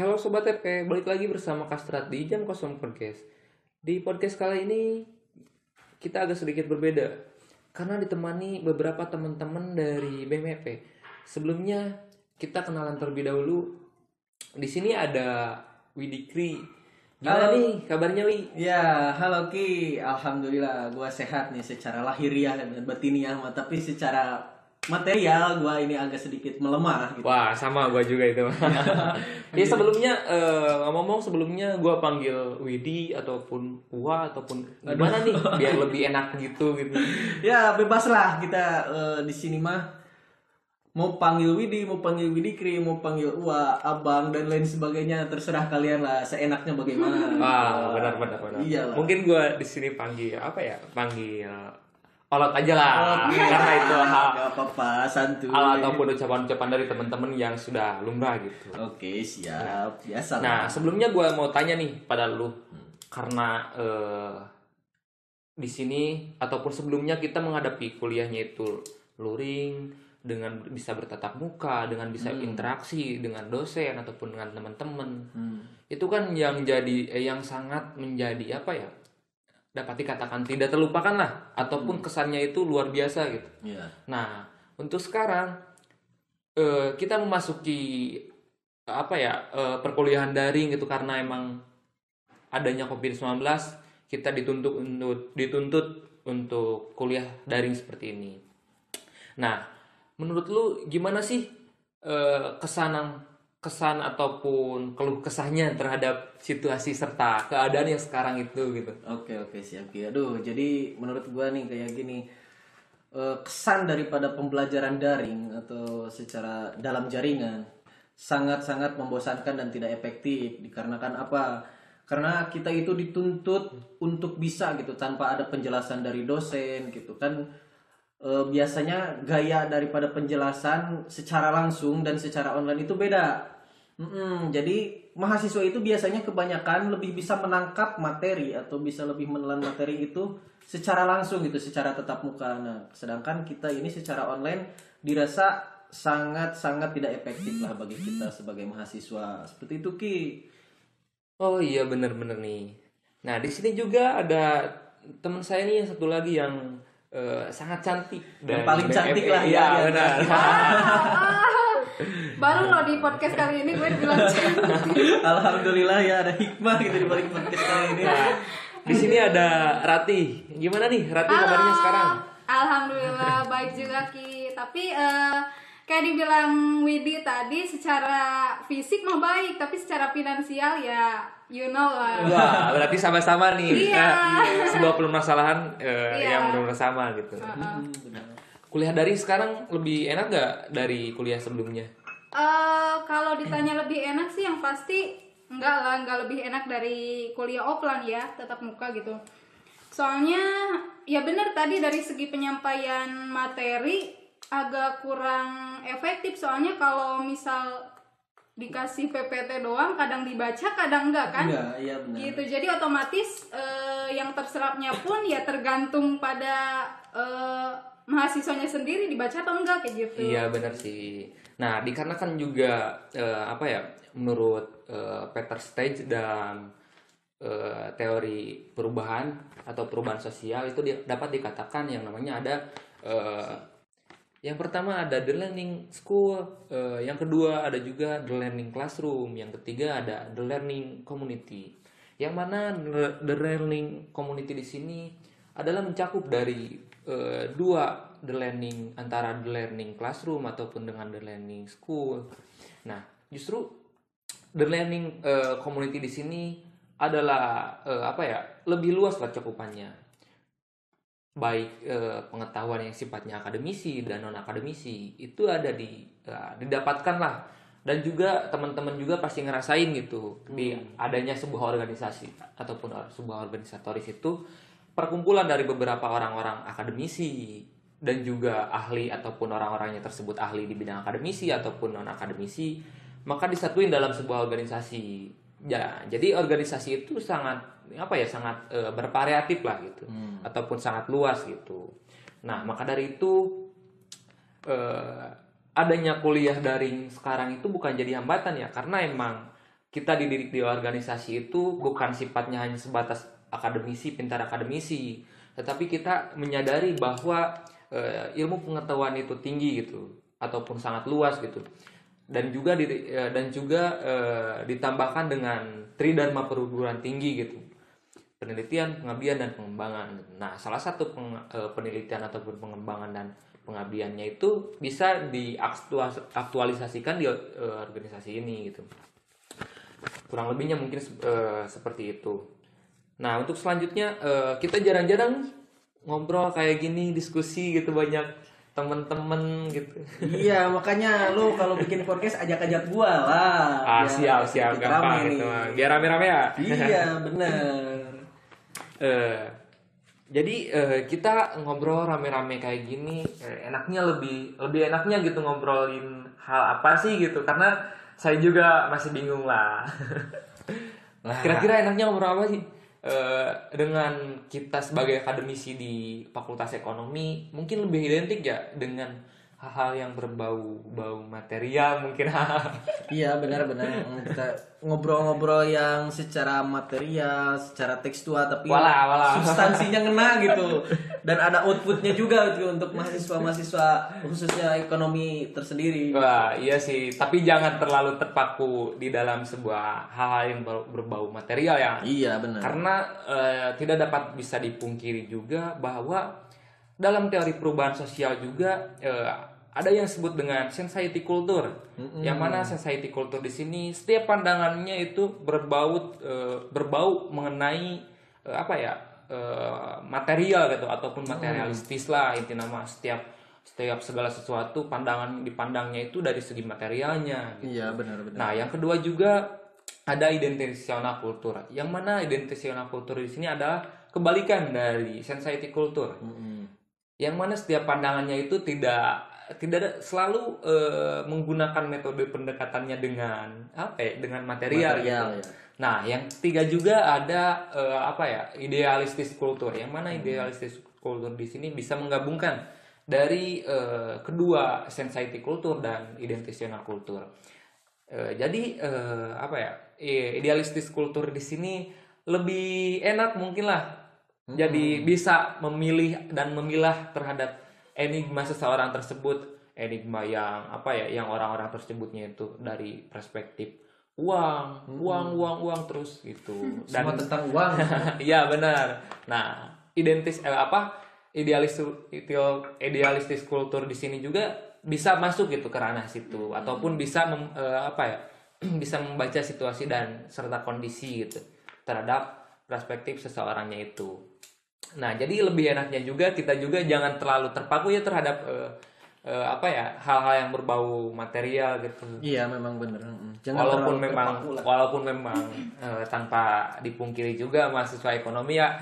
Halo Sobat TP, balik lagi bersama Kastrat di Jam Kosong Podcast. Di podcast kali ini kita agak sedikit berbeda karena ditemani beberapa teman-teman dari BMP. Sebelumnya kita kenalan terlebih dahulu. Di sini ada Widikri. Gimana Halo. nih kabarnya Wi? Ya, halo Ki. Alhamdulillah gua sehat nih secara lahiriah dan batiniah, tapi secara material gua ini agak sedikit melemah gitu. Wah sama gua juga itu. ya sebelumnya eh, ngomong-ngomong sebelumnya gua panggil Widi ataupun Uwa ataupun gimana nih biar lebih enak gitu gitu. Ya, bebaslah kita eh, di sini mah mau panggil Widi, mau panggil Widikri, mau panggil Uwa, Abang dan lain sebagainya terserah kalian lah seenaknya bagaimana. Wah, benar benar benar. Iyalah. Mungkin gua di sini panggil apa ya? Panggil olot aja lah. Karena itu hal, apa-apa, santuy. hal ataupun ucapan-ucapan dari teman-teman yang sudah lumrah gitu. Oke, siap. Biasa Nah, lah. sebelumnya gua mau tanya nih pada lu karena eh, di sini ataupun sebelumnya kita menghadapi kuliahnya itu luring dengan bisa bertatap muka, dengan bisa interaksi dengan dosen ataupun dengan teman-teman. Hmm. Itu kan yang jadi eh, yang sangat menjadi apa ya? Dapat dikatakan tidak terlupakan lah ataupun kesannya itu luar biasa gitu. Ya. Nah, untuk sekarang eh, kita memasuki apa ya eh, perkuliahan daring gitu karena emang adanya COVID-19 kita dituntut untuk dituntut untuk kuliah daring seperti ini. Nah, menurut lu gimana sih eh, kesan kesan ataupun keluh kesahnya terhadap situasi serta keadaan yang sekarang itu gitu? Oke oke siap Ki. Aduh jadi menurut gua nih kayak gini eh, kesan daripada pembelajaran daring atau secara dalam jaringan sangat-sangat membosankan dan tidak efektif dikarenakan apa? Karena kita itu dituntut untuk bisa gitu tanpa ada penjelasan dari dosen gitu kan eh, biasanya gaya daripada penjelasan secara langsung dan secara online itu beda. Mm-mm, jadi mahasiswa itu biasanya kebanyakan lebih bisa menangkap materi atau bisa lebih menelan materi itu secara langsung gitu, secara tetap muka. Nah, sedangkan kita ini secara online dirasa sangat-sangat tidak efektif lah bagi kita sebagai mahasiswa. Seperti itu Ki. Oh iya bener-bener nih. Nah di sini juga ada teman saya nih yang satu lagi yang eh, sangat cantik Yang paling cantik lah Iya ya, di benar. Baru loh di podcast kali ini gue bilang cantik. Alhamdulillah ya ada hikmah gitu di balik podcast kali ini. Nah, di sini ada Rati. Gimana nih Rati kabarnya sekarang? Alhamdulillah baik juga Ki. Tapi eh, kayak dibilang Widi tadi secara fisik mah baik, tapi secara finansial ya you know lah. Wah berarti sama-sama nih. Iya. Eh, sebuah permasalahan eh, Iya. yang benar sama gitu. Hmm, benar. Kuliah daring sekarang lebih enak nggak dari kuliah sebelumnya? Eh, kalau ditanya lebih enak sih yang pasti enggak lah, enggak lebih enak dari kuliah offline ya, tetap muka gitu. Soalnya ya bener tadi dari segi penyampaian materi agak kurang efektif soalnya kalau misal dikasih PPT doang kadang dibaca kadang enggak kan Enggak, iya benar. gitu jadi otomatis eh, yang terserapnya pun ya tergantung pada eh, mahasiswanya sendiri dibaca atau enggak kayak gitu Iya benar sih. Nah dikarenakan juga eh, apa ya menurut eh, Peter Stage dan eh, teori perubahan atau perubahan sosial itu di- dapat dikatakan yang namanya ada eh, yang pertama ada the learning school, eh, yang kedua ada juga the learning classroom, yang ketiga ada the learning community. Yang mana the- learning community di sini adalah mencakup dari eh, dua the learning antara the learning classroom ataupun dengan the learning school. Nah, justru the learning eh, community di sini adalah eh, apa ya lebih luas lah cakupannya baik eh, pengetahuan yang sifatnya akademisi dan non akademisi itu ada di eh, didapatkan lah dan juga teman-teman juga pasti ngerasain gitu di adanya sebuah organisasi ataupun sebuah organisatoris itu perkumpulan dari beberapa orang-orang akademisi dan juga ahli ataupun orang-orangnya tersebut ahli di bidang akademisi ataupun non akademisi maka disatuin dalam sebuah organisasi ya jadi organisasi itu sangat apa ya sangat eh, bervariatif lah gitu. Ataupun sangat luas gitu. Nah maka dari itu eh, adanya kuliah daring sekarang itu bukan jadi hambatan ya. Karena emang kita dididik di organisasi itu bukan sifatnya hanya sebatas akademisi pintar akademisi. Tetapi kita menyadari bahwa eh, ilmu pengetahuan itu tinggi gitu. Ataupun sangat luas gitu dan juga di- eh, dan juga eh, ditambahkan dengan tridharma perguruan tinggi gitu penelitian, pengabdian dan pengembangan. Nah, salah satu peng- eh, penelitian ataupun pengembangan dan pengabdiannya itu bisa diaktualisasikan di eh, organisasi ini gitu. Kurang lebihnya mungkin eh, seperti itu. Nah, untuk selanjutnya eh, kita jarang-jarang ngobrol kayak gini, diskusi gitu banyak temen-temen gitu. Iya, makanya lu kalau bikin podcast ajak-ajak gua lah. Ah, siap, siap, gampang gitu. nih. Biar rame-rame ya. Iya, bener. Eh, jadi eh, kita ngobrol rame-rame kayak gini eh, enaknya lebih lebih enaknya gitu ngobrolin hal apa sih gitu karena saya juga masih bingung lah. Kira-kira enaknya ngobrol apa sih? Eh, dengan kita sebagai akademisi di Fakultas Ekonomi mungkin lebih identik ya dengan hal-hal yang berbau bau material mungkin Iya, benar-benar kita ngobrol-ngobrol yang secara material, secara tekstual tapi Walah, walah. substansinya ngena gitu. Dan ada outputnya juga gitu untuk mahasiswa-mahasiswa khususnya ekonomi tersendiri. Wah, iya sih. Tapi jangan terlalu terpaku di dalam sebuah hal-hal yang ber- berbau material ya. Iya, benar. Karena eh, tidak dapat bisa dipungkiri juga bahwa dalam teori perubahan sosial juga eh, ada yang disebut dengan society culture. Yang mana society culture di sini setiap pandangannya itu berbau eh, berbau mengenai eh, apa ya? eh, material gitu ataupun materialistis lah inti nama setiap setiap segala sesuatu pandangan dipandangnya itu dari segi materialnya gitu. Iya, benar-benar. Nah, yang kedua juga ada identisional kultur. Yang mana identisional kultur di sini adalah kebalikan dari society kultur. Yang mana setiap pandangannya itu tidak tidak ada- selalu eh, menggunakan metode pendekatannya dengan apa ya? Dengan material. Material, gitu. ya. Nah, yang ketiga juga ada eh, apa ya? Idealistis kultur. Yang mana idealistis kultur di sini bisa menggabungkan dari eh, kedua society kultur dan identisional kultur. Eh, jadi eh, apa ya idealistis kultur di sini lebih enak mungkin lah. Jadi bisa memilih dan memilah terhadap enigma seseorang tersebut, enigma yang apa ya, yang orang-orang tersebutnya itu dari perspektif uang, uang, uang, uang terus gitu. Semua tentang uang. Iya benar. Nah, identis eh, apa idealis itu idealistis kultur di sini juga bisa masuk gitu ke ranah situ ataupun bisa mem- eh, apa ya bisa membaca situasi dan serta kondisi gitu terhadap perspektif seseorangnya itu. Nah, jadi lebih enaknya juga kita juga jangan terlalu terpaku ya terhadap eh, eh, apa ya hal-hal yang berbau material gitu iya, memang benar. Mm. Jangan walaupun memang walaupun memang eh, tanpa dipungkiri juga mahasiswa ekonomi ya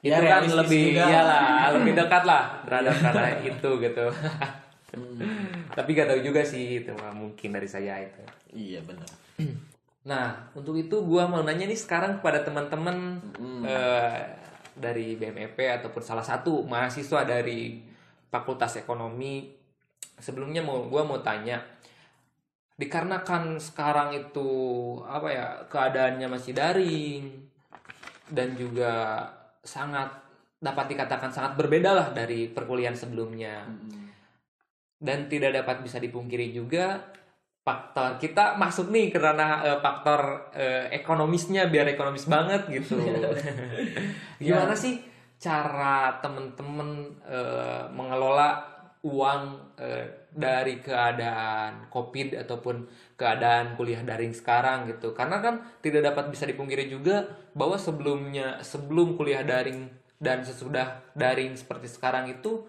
itu Ya, kan lebih juga. iyalah lebih dekat lah terhadap karena itu gitu tapi gak tahu juga sih itu mungkin dari saya itu Iya, benar. nah untuk itu gua mau nanya nih sekarang kepada teman-teman eh, dari BMEP ataupun salah satu mahasiswa dari Fakultas Ekonomi sebelumnya mau gua mau tanya dikarenakan sekarang itu apa ya keadaannya masih daring dan juga sangat dapat dikatakan sangat berbeda lah dari perkuliahan sebelumnya. Dan tidak dapat bisa dipungkiri juga faktor kita masuk nih karena eh, faktor eh, ekonomisnya biar ekonomis banget gitu. Gimana sih cara temen-temen eh, mengelola uang eh, dari keadaan covid ataupun keadaan kuliah daring sekarang gitu? Karena kan tidak dapat bisa dipungkiri juga bahwa sebelumnya sebelum kuliah daring dan sesudah daring seperti sekarang itu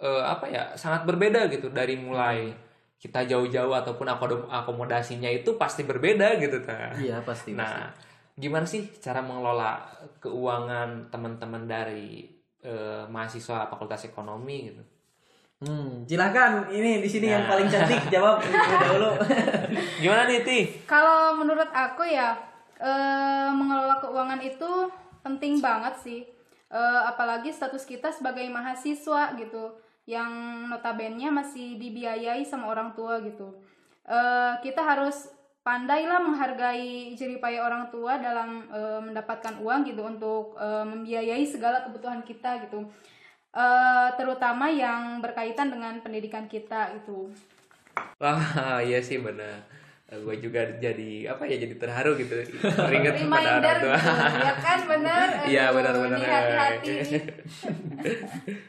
eh, apa ya sangat berbeda gitu dari mulai kita jauh-jauh ataupun akomodasinya itu pasti berbeda gitu ta. Iya, pasti. Nah, gimana sih cara mengelola keuangan teman-teman dari eh, mahasiswa Fakultas Ekonomi gitu? Hmm, silakan ini di sini yang Nah. paling cantik jawab dahulu. Gimana nih, Ti? Kalau menurut aku ya eh, mengelola keuangan itu penting banget sih. Eh, apalagi status kita sebagai mahasiswa gitu, yang notabene masih dibiayai sama orang tua gitu. Eh, kita harus pandailah menghargai jeripaya orang tua dalam eh, mendapatkan uang gitu untuk eh, membiayai segala kebutuhan kita gitu Eh, terutama yang berkaitan dengan pendidikan kita gitu Wah, iya sih benar. Gue juga jadi apa ya jadi terharu gitu. Teringat kepada orang tua. gitu ya kan bener Iya Aduh, benar-benar. di hati-hati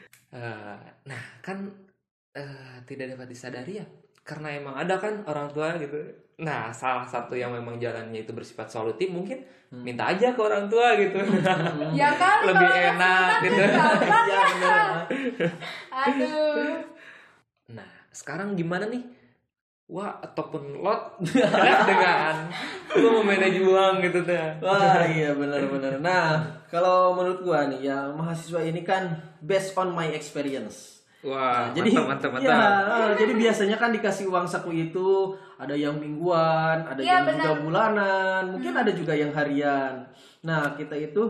Eh, nah kan eh, tidak dapat disadari ya karena emang ada kan orang tua gitu. Nah salah satu yang memang jalannya itu bersifat solutif mungkin minta aja ke orang tua gitu. ya kan Lebih kalau enak gitu. ya aduh Nah sekarang gimana nih? Wah ataupun lot dengan lu memanage uang gitu tuh. Wah iya benar-benar. Nah kalau menurut gua nih ya mahasiswa ini kan based on my experience. Wah, Nah, jadi mantap, mantap, mantap. ya, jadi biasanya kan dikasih uang saku itu ada yang mingguan, ada Iya, yang juga benar. bulanan, mungkin ada juga yang harian. Nah kita itu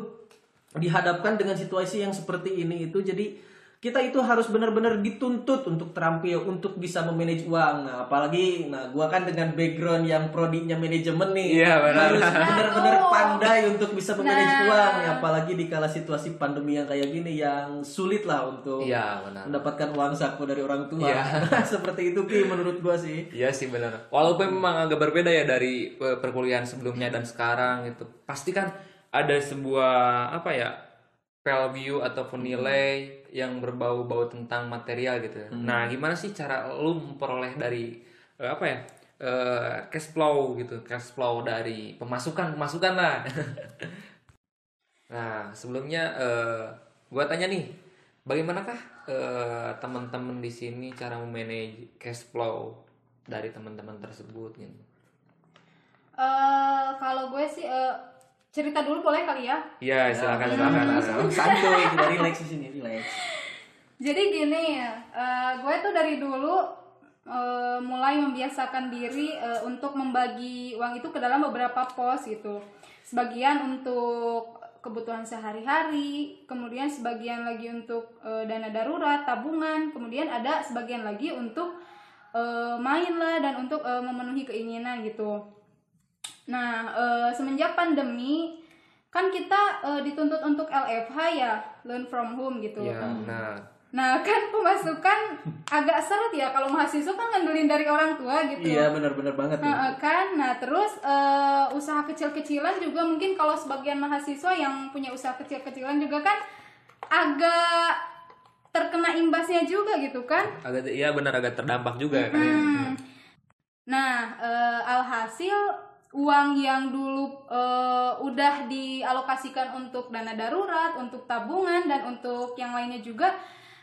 dihadapkan dengan situasi yang seperti ini itu jadi kita itu harus benar-benar dituntut untuk terampil untuk bisa memanage uang. Nah, apalagi nah gua kan dengan background yang prodinya manajemen nih. Iya, benar. Harus benar-benar Nah, tuh. pandai untuk bisa memanage Nah. uang ya, apalagi di kala situasi pandemi yang kayak gini yang sulit lah untuk Iya benar. mendapatkan uang saku dari orang tua. Iya. Seperti itu Ki menurut gua sih. Iya sih benar. Walaupun memang agak berbeda ya dari eh, perkuliahan sebelumnya dan sekarang gitu. Pasti kan ada sebuah apa ya value ataupun nilai yang berbau-bau tentang material gitu. Nah, gimana sih cara lu memperoleh dari eh, apa ya? eh, cash flow gitu, cash flow dari pemasukan pemasukan lah. nah, sebelumnya eh, gua tanya nih, bagaimanakah eh, teman-teman di sini cara memanage cash flow dari teman-teman tersebut gitu? Eh, kalau gue sih eh, cerita dulu boleh kali ya Iya, silakan silakan. Nah, Santuy kita relax di sini, relax. Jadi gini, eh, gue tuh dari dulu eh, mulai membiasakan diri eh, untuk membagi uang itu ke dalam beberapa pos gitu. Sebagian untuk kebutuhan sehari-hari, kemudian sebagian lagi untuk eh, dana darurat, tabungan, kemudian ada sebagian lagi untuk eh, main lah dan untuk eh, memenuhi keinginan gitu. Nah, eh, semenjak pandemi kan kita eh, dituntut untuk LFH ya, learn from home gitu. Iya, benar. Nah, kan pemasukan agak seret ya kalau mahasiswa kan ngandelin dari orang tua gitu. Iya benar-benar banget. Nah, eh, kan, nah terus eh, usaha kecil-kecilan juga mungkin kalau sebagian mahasiswa yang punya usaha kecil-kecilan juga kan agak terkena imbasnya juga gitu kan. Agak iya benar agak terdampak juga kan. Hmm. Nah, eh, alhasil uang yang dulu eh, udah dialokasikan untuk dana darurat, untuk tabungan dan untuk yang lainnya juga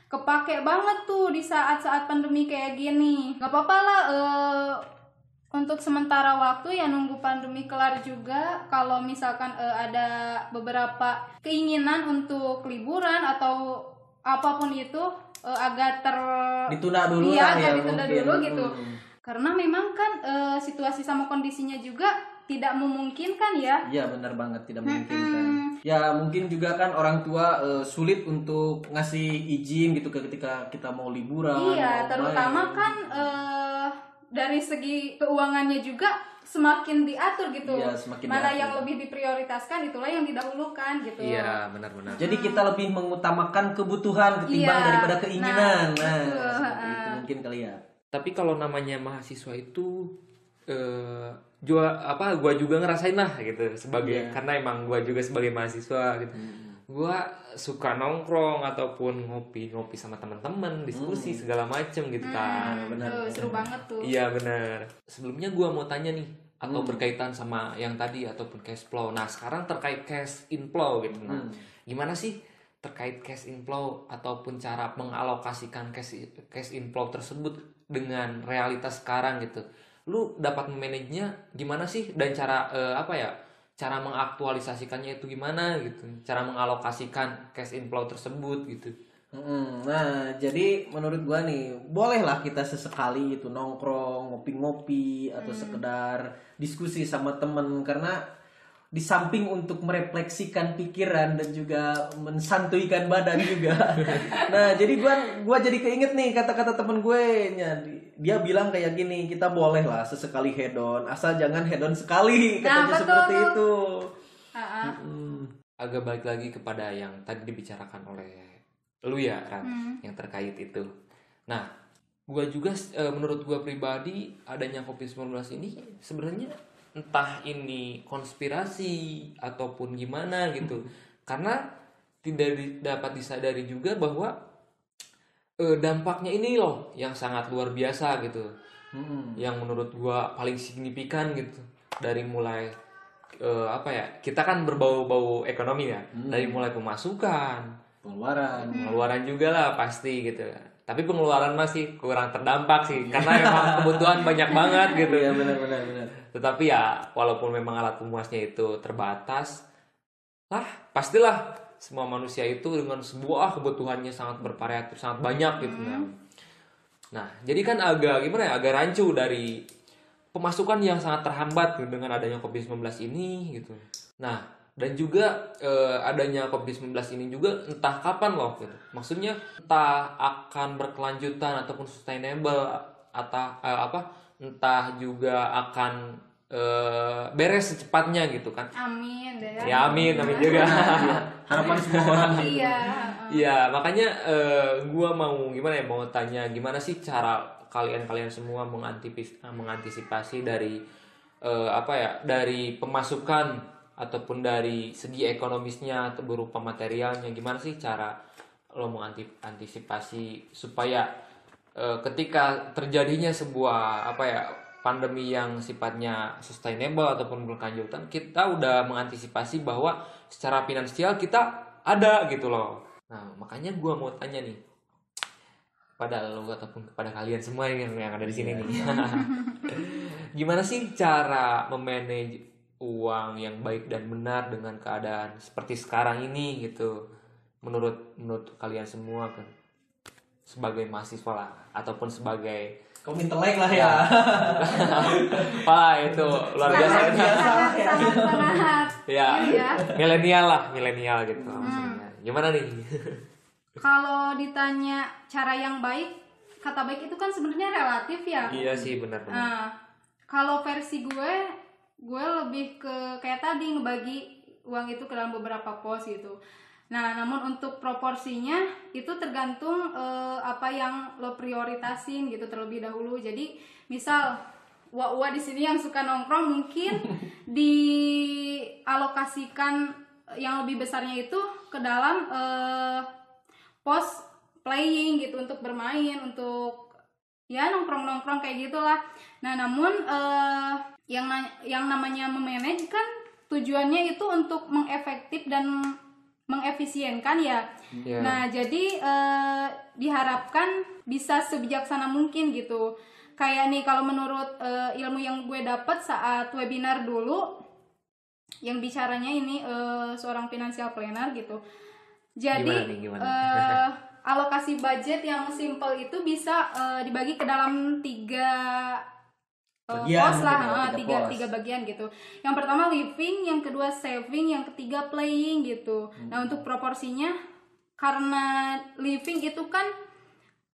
kepake banget tuh di saat-saat pandemi kayak gini. Gak apa-apa lah eh, untuk sementara waktu ya nunggu pandemi kelar juga. Kalau misalkan eh, ada beberapa keinginan untuk liburan atau apa pun itu eh, agak ter Ditunda dulu Iya, lah agak ya ditunda mungkin. dulu gitu. Hmm. Karena memang kan eh, situasi sama kondisinya juga tidak memungkinkan ya. Iya benar banget tidak memungkinkan. Ya mungkin juga kan orang tua eh, sulit untuk ngasih izin gitu ketika kita mau liburan. iya, mau terutama main. kan eh, dari segi keuangannya juga semakin diatur gitu. Iya, semakin Mana diatur. yang lebih diprioritaskan itulah yang didahulukan gitu. Iya, benar-benar. Jadi kita lebih mengutamakan kebutuhan ketimbang Iya, daripada keinginan. nah, Nah, betul, seperti ha. itu mungkin kali ya. Tapi kalau namanya mahasiswa itu eh jua apa gua juga ngerasain lah gitu sebagai Iya. karena emang gua juga sebagai mahasiswa gitu. Gua suka nongkrong ataupun ngopi-ngopi sama teman-teman, diskusi segala macem gitu kan. Hmm, benar, tuh, seru banget tuh. Iya benar. Sebelumnya gua mau tanya nih atau berkaitan sama yang tadi ataupun cash flow. Nah sekarang terkait cash inflow gitu. Nah, gimana sih terkait cash inflow ataupun cara mengalokasikan cash cash inflow tersebut dengan realitas sekarang gitu. Lu dapat memanagenya gimana sih dan cara eh, apa ya? Cara mengaktualisasikannya itu gimana gitu. Cara mengalokasikan cash inflow tersebut gitu. Nah, jadi menurut gua nih, bolehlah kita sesekali itu nongkrong, ngopi-ngopi atau sekedar diskusi sama temen karena di samping untuk merefleksikan pikiran dan juga mensantuikan badan juga. nah, jadi gua gua jadi keinget nih kata-kata temen gue nya dia bilang kayak gini, kita boleh lah sesekali hedon, asal jangan hedon sekali katanya Nah, betul seperti itu. Ah. Hmm. agak balik lagi kepada yang tadi dibicarakan oleh lu ya Ran Hmm. yang terkait itu nah gua juga eh, menurut gua pribadi adanya covid-19 ini sebenarnya entah ini konspirasi ataupun gimana gitu. Karena tidak di- dapat disadari juga bahwa eh, dampaknya ini loh yang sangat luar biasa gitu. Hmm. yang menurut gua paling signifikan gitu. Dari mulai eh, apa ya kita kan berbau-bau ekonomi ya. Dari mulai pemasukan Pengeluaran. pengeluaran juga lah pasti gitu tapi pengeluaran masih kurang terdampak sih karena memang kebutuhan banyak banget gitu Iya benar benar benar. tetapi ya walaupun memang alat pemuasnya itu terbatas lah pastilah semua manusia itu dengan sebuah kebutuhannya sangat bervariatif sangat banyak gitu nah. Nah, jadi kan agak gimana ya agak rancu dari pemasukan yang sangat terhambat gitu dengan adanya COVID-19 ini gitu. Nah, dan juga eh, adanya COVID-19 ini juga entah kapan loh gitu. Maksudnya entah akan berkelanjutan ataupun sustainable atau eh, apa entah juga akan eh, beres secepatnya gitu kan. Amin deh Ya amin, amin juga. Harapan semua orang sih. Iya. Iya, makanya eh, gua mau gimana ya mau tanya gimana sih cara kalian-kalian semua mengantisipasi dari eh, apa ya dari pemasukan ataupun dari segi ekonomisnya atau berupa materialnya gimana sih cara lo mengantisipasi supaya eh, ketika terjadinya sebuah apa ya pandemi yang sifatnya sustainable ataupun berkelanjutan kita udah mengantisipasi bahwa secara finansial kita ada gitu loh. Nah makanya gua mau tanya nih pada lo ataupun kepada kalian semua yang, yang ada di sini nih. Gimana sih cara memanage uang yang baik dan benar dengan keadaan seperti sekarang ini gitu menurut menurut kalian semua kan sebagai mahasiswa lah ataupun sebagai Kaum intelek lah ya. Wah itu luar biasa sangat, ya. sangat, sangat, sangat. ya Iya. milenial lah milenial gitu maksudnya gimana nih Kalau ditanya cara yang baik, kata baik itu kan sebenarnya relatif ya. iya sih benar-benar Nah, kalau versi gue, gue lebih ke kayak tadi ngebagi uang itu ke dalam beberapa pos gitu. Nah, namun untuk proporsinya itu tergantung eh, apa yang lo prioritasin gitu terlebih dahulu. Jadi, misal wa-wa di sini yang suka nongkrong mungkin dialokasikan yang lebih besarnya itu ke dalam eh, pos playing gitu untuk bermain, untuk ya nongkrong-nongkrong kayak gitulah. Nah, namun eh, yang na- yang namanya memanage kan tujuannya itu untuk mengefektif dan mengefisienkan ya. Iya. Nah, jadi eh, diharapkan bisa sebijaksana mungkin gitu. Kayak nih kalau menurut eh, ilmu yang gue dapat saat webinar dulu yang bicaranya ini eh, seorang financial planner gitu. Jadi Gimana nih, gimana? eh, alokasi budget yang simple itu bisa eh, dibagi ke dalam tiga Bagian pos lah, mungkin ya, eh, tiga tiga pos. tiga bagian gitu. Yang pertama living, yang kedua saving, yang ketiga playing gitu. Hmm. Nah untuk proporsinya karena living itu kan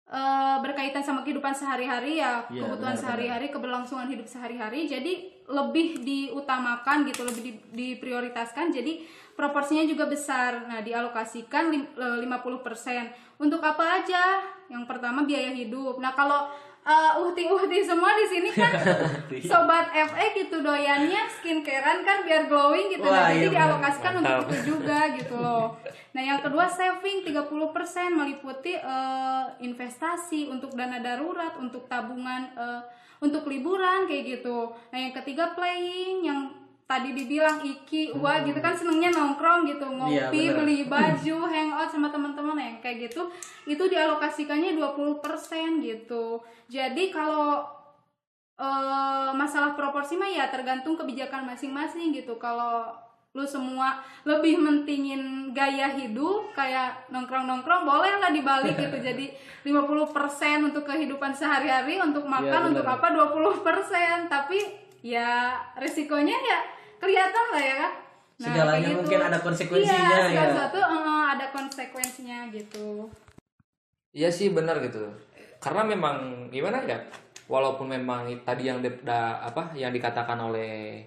eh, berkaitan sama kehidupan sehari-hari ya, Iya, kebutuhan sehari-hari, keberlangsungan hidup sehari-hari. Jadi lebih diutamakan gitu, lebih di- diprioritaskan. Jadi proporsinya juga besar. Nah, dialokasikan lim- eh, 50%. Untuk apa aja? Yang pertama biaya hidup. Nah, kalau eh, uhti-uhti semua di sini kan sobat FE gitu doyannya skincarean kan biar glowing gitu. Wah, nah, jadi iya benar. dialokasikan untuk Mantap. itu juga gitu loh. Nah, yang kedua saving 30% meliputi eh, investasi untuk dana darurat, untuk tabungan eh, untuk liburan kayak gitu. Nah, yang ketiga playing yang tadi dibilang iki wah gitu kan senengnya nongkrong gitu Iya, ngopi bener. beli baju hangout sama teman-teman yang kayak gitu itu dialokasikannya 20% gitu. Jadi kalau eh, masalah proporsi mah ya tergantung kebijakan masing-masing gitu. Kalau lu semua lebih mentingin gaya hidup kayak nongkrong-nongkrong boleh lah dibalik gitu. Jadi 50% untuk kehidupan sehari-hari untuk makan Iya, untuk apa 20% tapi ya resikonya ya kelihatan lah ya kan Nah, Segalanya gitu. mungkin ada konsekuensinya iya, ya. segala sesuatu eh, ada konsekuensinya gitu. Iya sih benar gitu. Karena memang gimana ya? Walaupun memang tadi yang di- da- apa yang dikatakan oleh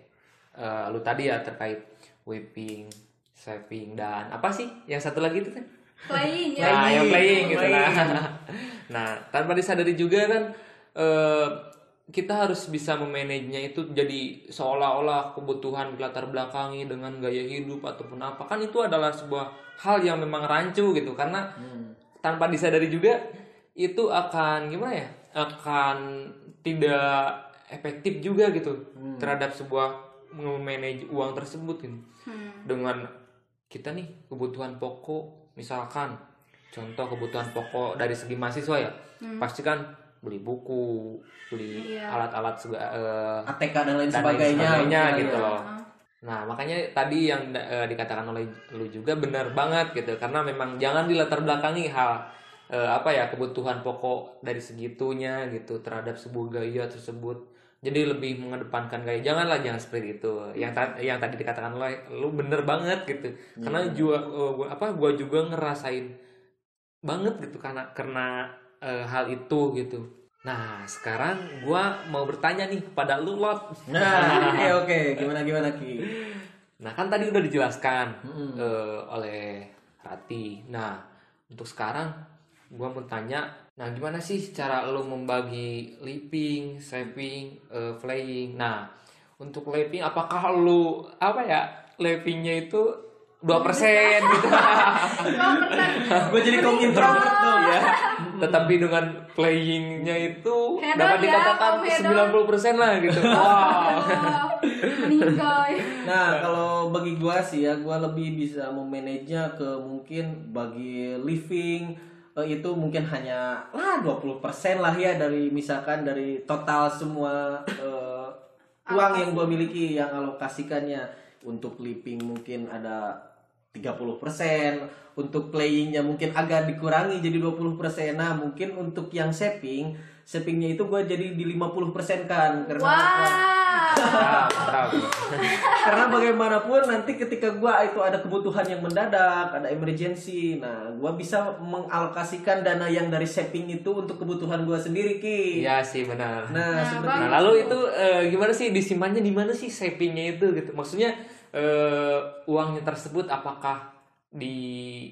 eh, lu tadi ya terkait whipping, saving dan apa sih? Yang satu lagi itu kan? Playing ya. Nah, yang playing gitu playing. nah. nah, tanpa disadari juga kan eh, kita harus bisa memanagenya itu jadi seolah-olah kebutuhan dilatar belakangi dengan gaya hidup ataupun apa. Kan itu adalah sebuah hal yang memang rancu gitu karena tanpa disadari juga itu akan gimana ya? Akan tidak efektif juga gitu terhadap sebuah memanage uang tersebut gitu. Hmm. dengan kita nih kebutuhan pokok misalkan contoh kebutuhan pokok dari segi mahasiswa ya. Pasti kan beli buku beli Iya. alat-alat sega- eh, ATK dan lain dan lain sebagainya, sebagainya gitu ya. loh nah makanya tadi yang eh, dikatakan oleh lu juga benar banget gitu karena memang jangan dilatar belakangi hal eh, apa ya kebutuhan pokok dari segitunya gitu terhadap sebuah gaya tersebut. Jadi lebih mengedepankan gaya. Janganlah jangan seperti itu. Yang ta- yang tadi dikatakan oleh lu bener banget gitu. Karena juga eh, gua- apa gua juga ngerasain banget gitu karena karena eh, hal itu gitu nah sekarang gua mau bertanya nih kepada lu lot Nah, oke oke, gimana gimana Ki? Nah kan tadi udah dijelaskan eh, oleh Rati. Nah untuk sekarang gua mau tanya, nah gimana sih cara lo membagi living, saving, eh, flying? Nah untuk living apakah lu apa ya livingnya itu dua persen gitu? Gue jadi kaum introvert tuh ya. Tetapi dengan playingnya itu Hedon dapat ya, dikatakan Om Hedon. 90% lah gitu. Wow. Nah, kalau bagi gua sih ya, gua lebih bisa memanajenya ke mungkin bagi living eh, itu mungkin hanya lah 20% lah ya dari misalkan dari total semua eh, uang yang gua miliki yang alokasikannya untuk living mungkin ada 30% untuk playingnya mungkin agak dikurangi jadi 20% nah mungkin untuk yang saving savingnya itu gua jadi di 50% kan karena? Wow. Karena bagaimanapun nanti ketika gua itu ada kebutuhan yang mendadak ada emergency nah gua bisa mengalokasikan dana yang dari saving itu untuk kebutuhan gua sendiri ki Iya sih benar. nah, seperti Nah, lalu itu eh, gimana sih disimpannya di mana sih savingnya itu gitu? Maksudnya eh, uangnya tersebut apakah di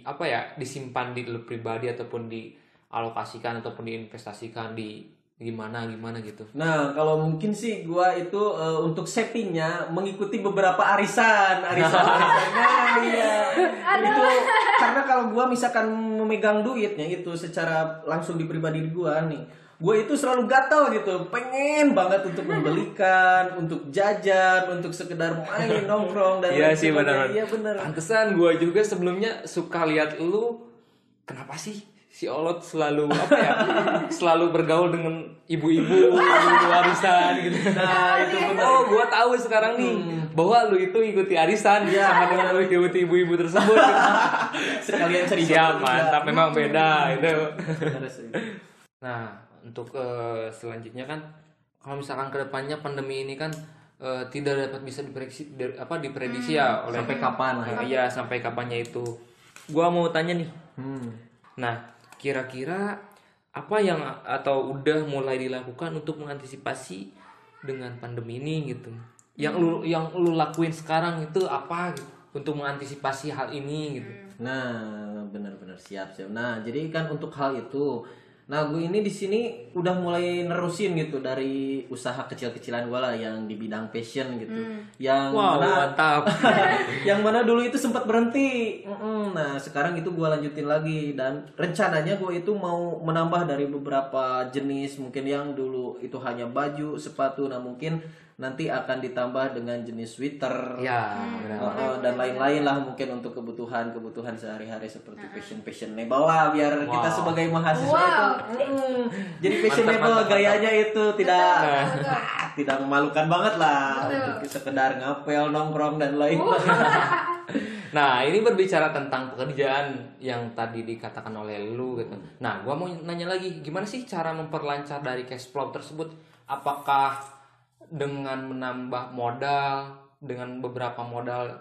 apa ya disimpan di lu pribadi ataupun dialokasikan ataupun diinvestasikan di gimana gimana gitu? Nah, kalau mungkin sih gua itu eh, untuk savingnya mengikuti beberapa arisan, arisan, arisan. Nah, iya. Itu karena kalau gua misalkan memegang duitnya itu secara langsung di pribadi gua nih, gua itu selalu gatal gitu, pengen banget untuk membelikan, untuk jajan, untuk sekedar main nongkrong dan Iya sih benar. Iya benar. Pantesan gua juga sebelumnya suka lihat lu kenapa sih si Olot selalu apa ya? selalu bergaul dengan ibu-ibu, ibu arisan gitu. Nah, itu benar. Oh, gua tahu sekarang nih bahwa lu itu ikuti arisan ya sama dengan lu ikuti ibu-ibu tersebut. Sekalian cerita. Siap, mantap memang beda itu. Nah, untuk eh, selanjutnya kan kalau misalkan ke depannya pandemi ini kan eh, tidak dapat bisa diprediksi di- apa diprediksi ya oleh Sampai kapan lah ya? Iya, sampai kapannya itu. Gua mau tanya nih. Hmm. Nah, kira-kira apa yang atau udah mulai dilakukan untuk mengantisipasi dengan pandemi ini gitu? Yang lu yang lu lakuin sekarang itu apa gitu untuk mengantisipasi hal ini gitu? Nah, benar-benar siap siap. Nah, jadi kan untuk hal itu, nah gue ini di sini udah mulai nerusin gitu dari usaha kecil-kecilan gue lah yang di bidang fashion gitu. Yang Wow, mana mantap. yang mana dulu itu sempat berhenti. Nah, sekarang itu gue lanjutin lagi dan rencananya gue itu mau menambah dari beberapa jenis mungkin yang dulu itu hanya baju, sepatu. Nah, mungkin nanti akan ditambah dengan jenis sweater. ya, benar. Uh, uh, dan lain-lain lah mungkin untuk kebutuhan-kebutuhan sehari-hari seperti fashion fashionable lah biar kita Wow. sebagai mahasiswa Wow. itu mm, jadi fashionable gayanya itu tidak ah, tidak memalukan banget lah untuk sekedar ngapel nongkrong dan lain Nah, ini berbicara tentang pekerjaan yang tadi dikatakan oleh lu gitu. Nah, gua mau nanya lagi, gimana sih cara memperlancar dari cash flow tersebut? Apakah dengan menambah modal dengan beberapa modal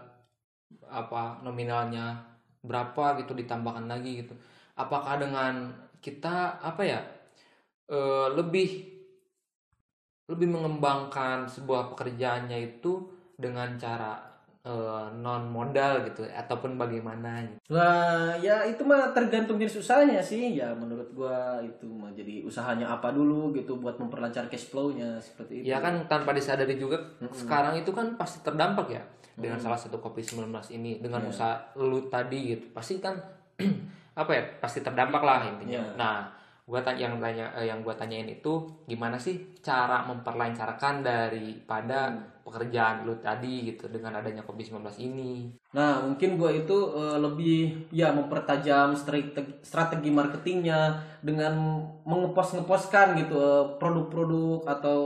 apa nominalnya berapa gitu ditambahkan lagi gitu. Apakah dengan kita apa ya eh, lebih lebih mengembangkan sebuah pekerjaannya itu dengan cara non modal gitu ataupun bagaimana gitu. Nah, ya itu mah tergantung jenis usahanya sih. Ya menurut gua itu mah jadi usahanya apa dulu gitu buat memperlancar cash flow-nya seperti itu. Ya kan tanpa disadari juga sekarang itu kan pasti terdampak ya dengan salah satu Covid-19 ini dengan Iya. usaha lu tadi gitu. Pasti kan apa ya? Pasti terdampak lah intinya. Iya. Nah, gua tanya yang tanya eh, yang gua tanyain itu gimana sih cara memperlancarkan daripada Hmm. pekerjaan lu tadi gitu dengan adanya Covid-19 ini. Nah, mungkin gua itu eh, lebih ya mempertajam strategi, strategi marketingnya dengan mengepost-ngeposkan gitu eh, produk-produk atau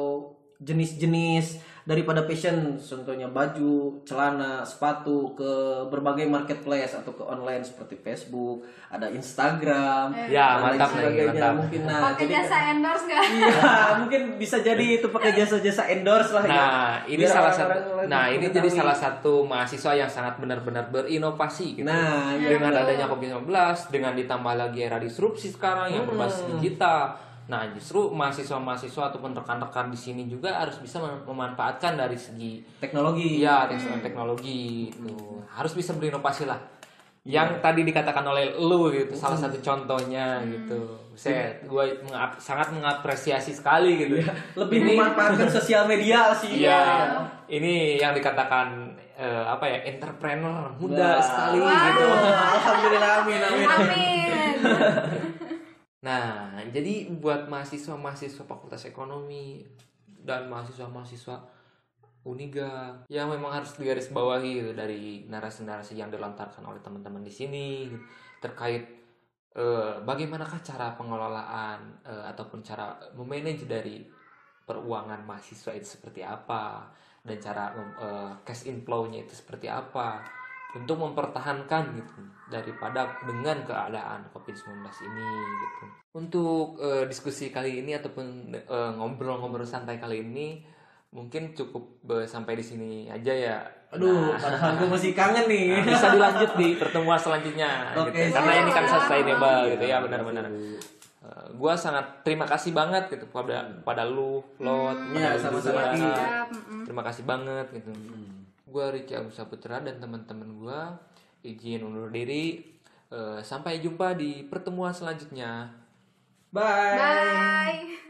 jenis-jenis daripada fashion contohnya baju, celana, sepatu ke berbagai marketplace atau ke online seperti Facebook, ada Instagram, Ya, dan lain mantap nih, sebagainya. mantap. Mungkin nah, pakai jadi- jasa endorse nggak Iya, mungkin bisa jadi itu pakai jasa-jasa endorse lah ya. Nah, ini Biar salah satu Nah, ini mengetahui. jadi salah satu mahasiswa yang sangat benar-benar berinovasi gitu. Nah, iya. dengan adanya Covid-19, dengan ditambah lagi era disrupsi sekarang yang berbasis Hmm. digital. Nah, justru mahasiswa-mahasiswa ataupun rekan-rekan di sini juga harus bisa mem- memanfaatkan dari segi teknologi. iya teknologi, teknologi itu. Harus bisa berinovasi lah. Yang tadi dikatakan oleh lu gitu, salah satu contohnya gitu. Saya gue sangat mengapresiasi sekali gitu. Lebih memanfaatkan sosial media sih. Iya, ini yang dikatakan eh, apa ya entrepreneur muda Wah. sekali Wow. gitu. Alhamdulillah amin amin. amin Nah, jadi buat mahasiswa-mahasiswa Fakultas Ekonomi dan mahasiswa-mahasiswa Uniga yang memang harus digarisbawahi gitu dari narasi-narasi yang dilontarkan oleh teman-teman di sini gitu, terkait eh, bagaimanakah cara pengelolaan eh, ataupun cara memanage dari peruangan mahasiswa itu seperti apa dan cara eh, cash inflow-nya itu seperti apa untuk mempertahankan gitu daripada dengan keadaan COVID-19 ini gitu. Untuk eh, diskusi kali ini ataupun eh, ngobrol-ngobrol santai kali ini mungkin cukup eh, sampai di sini aja ya. Aduh, Nah, padahal gue masih kangen nih. Nah, bisa dilanjut di pertemuan selanjutnya Oke, gitu. karena ini kan sustainable gitu ya benar-benar. Eh, gua sangat terima kasih banget gitu pada pada lu Lot Iya, pada lu sama-sama, terima kasih banget gitu gua Ricky Agus Saputra dan teman-teman gua izin undur diri. Eh, sampai jumpa di pertemuan selanjutnya. Bye. bye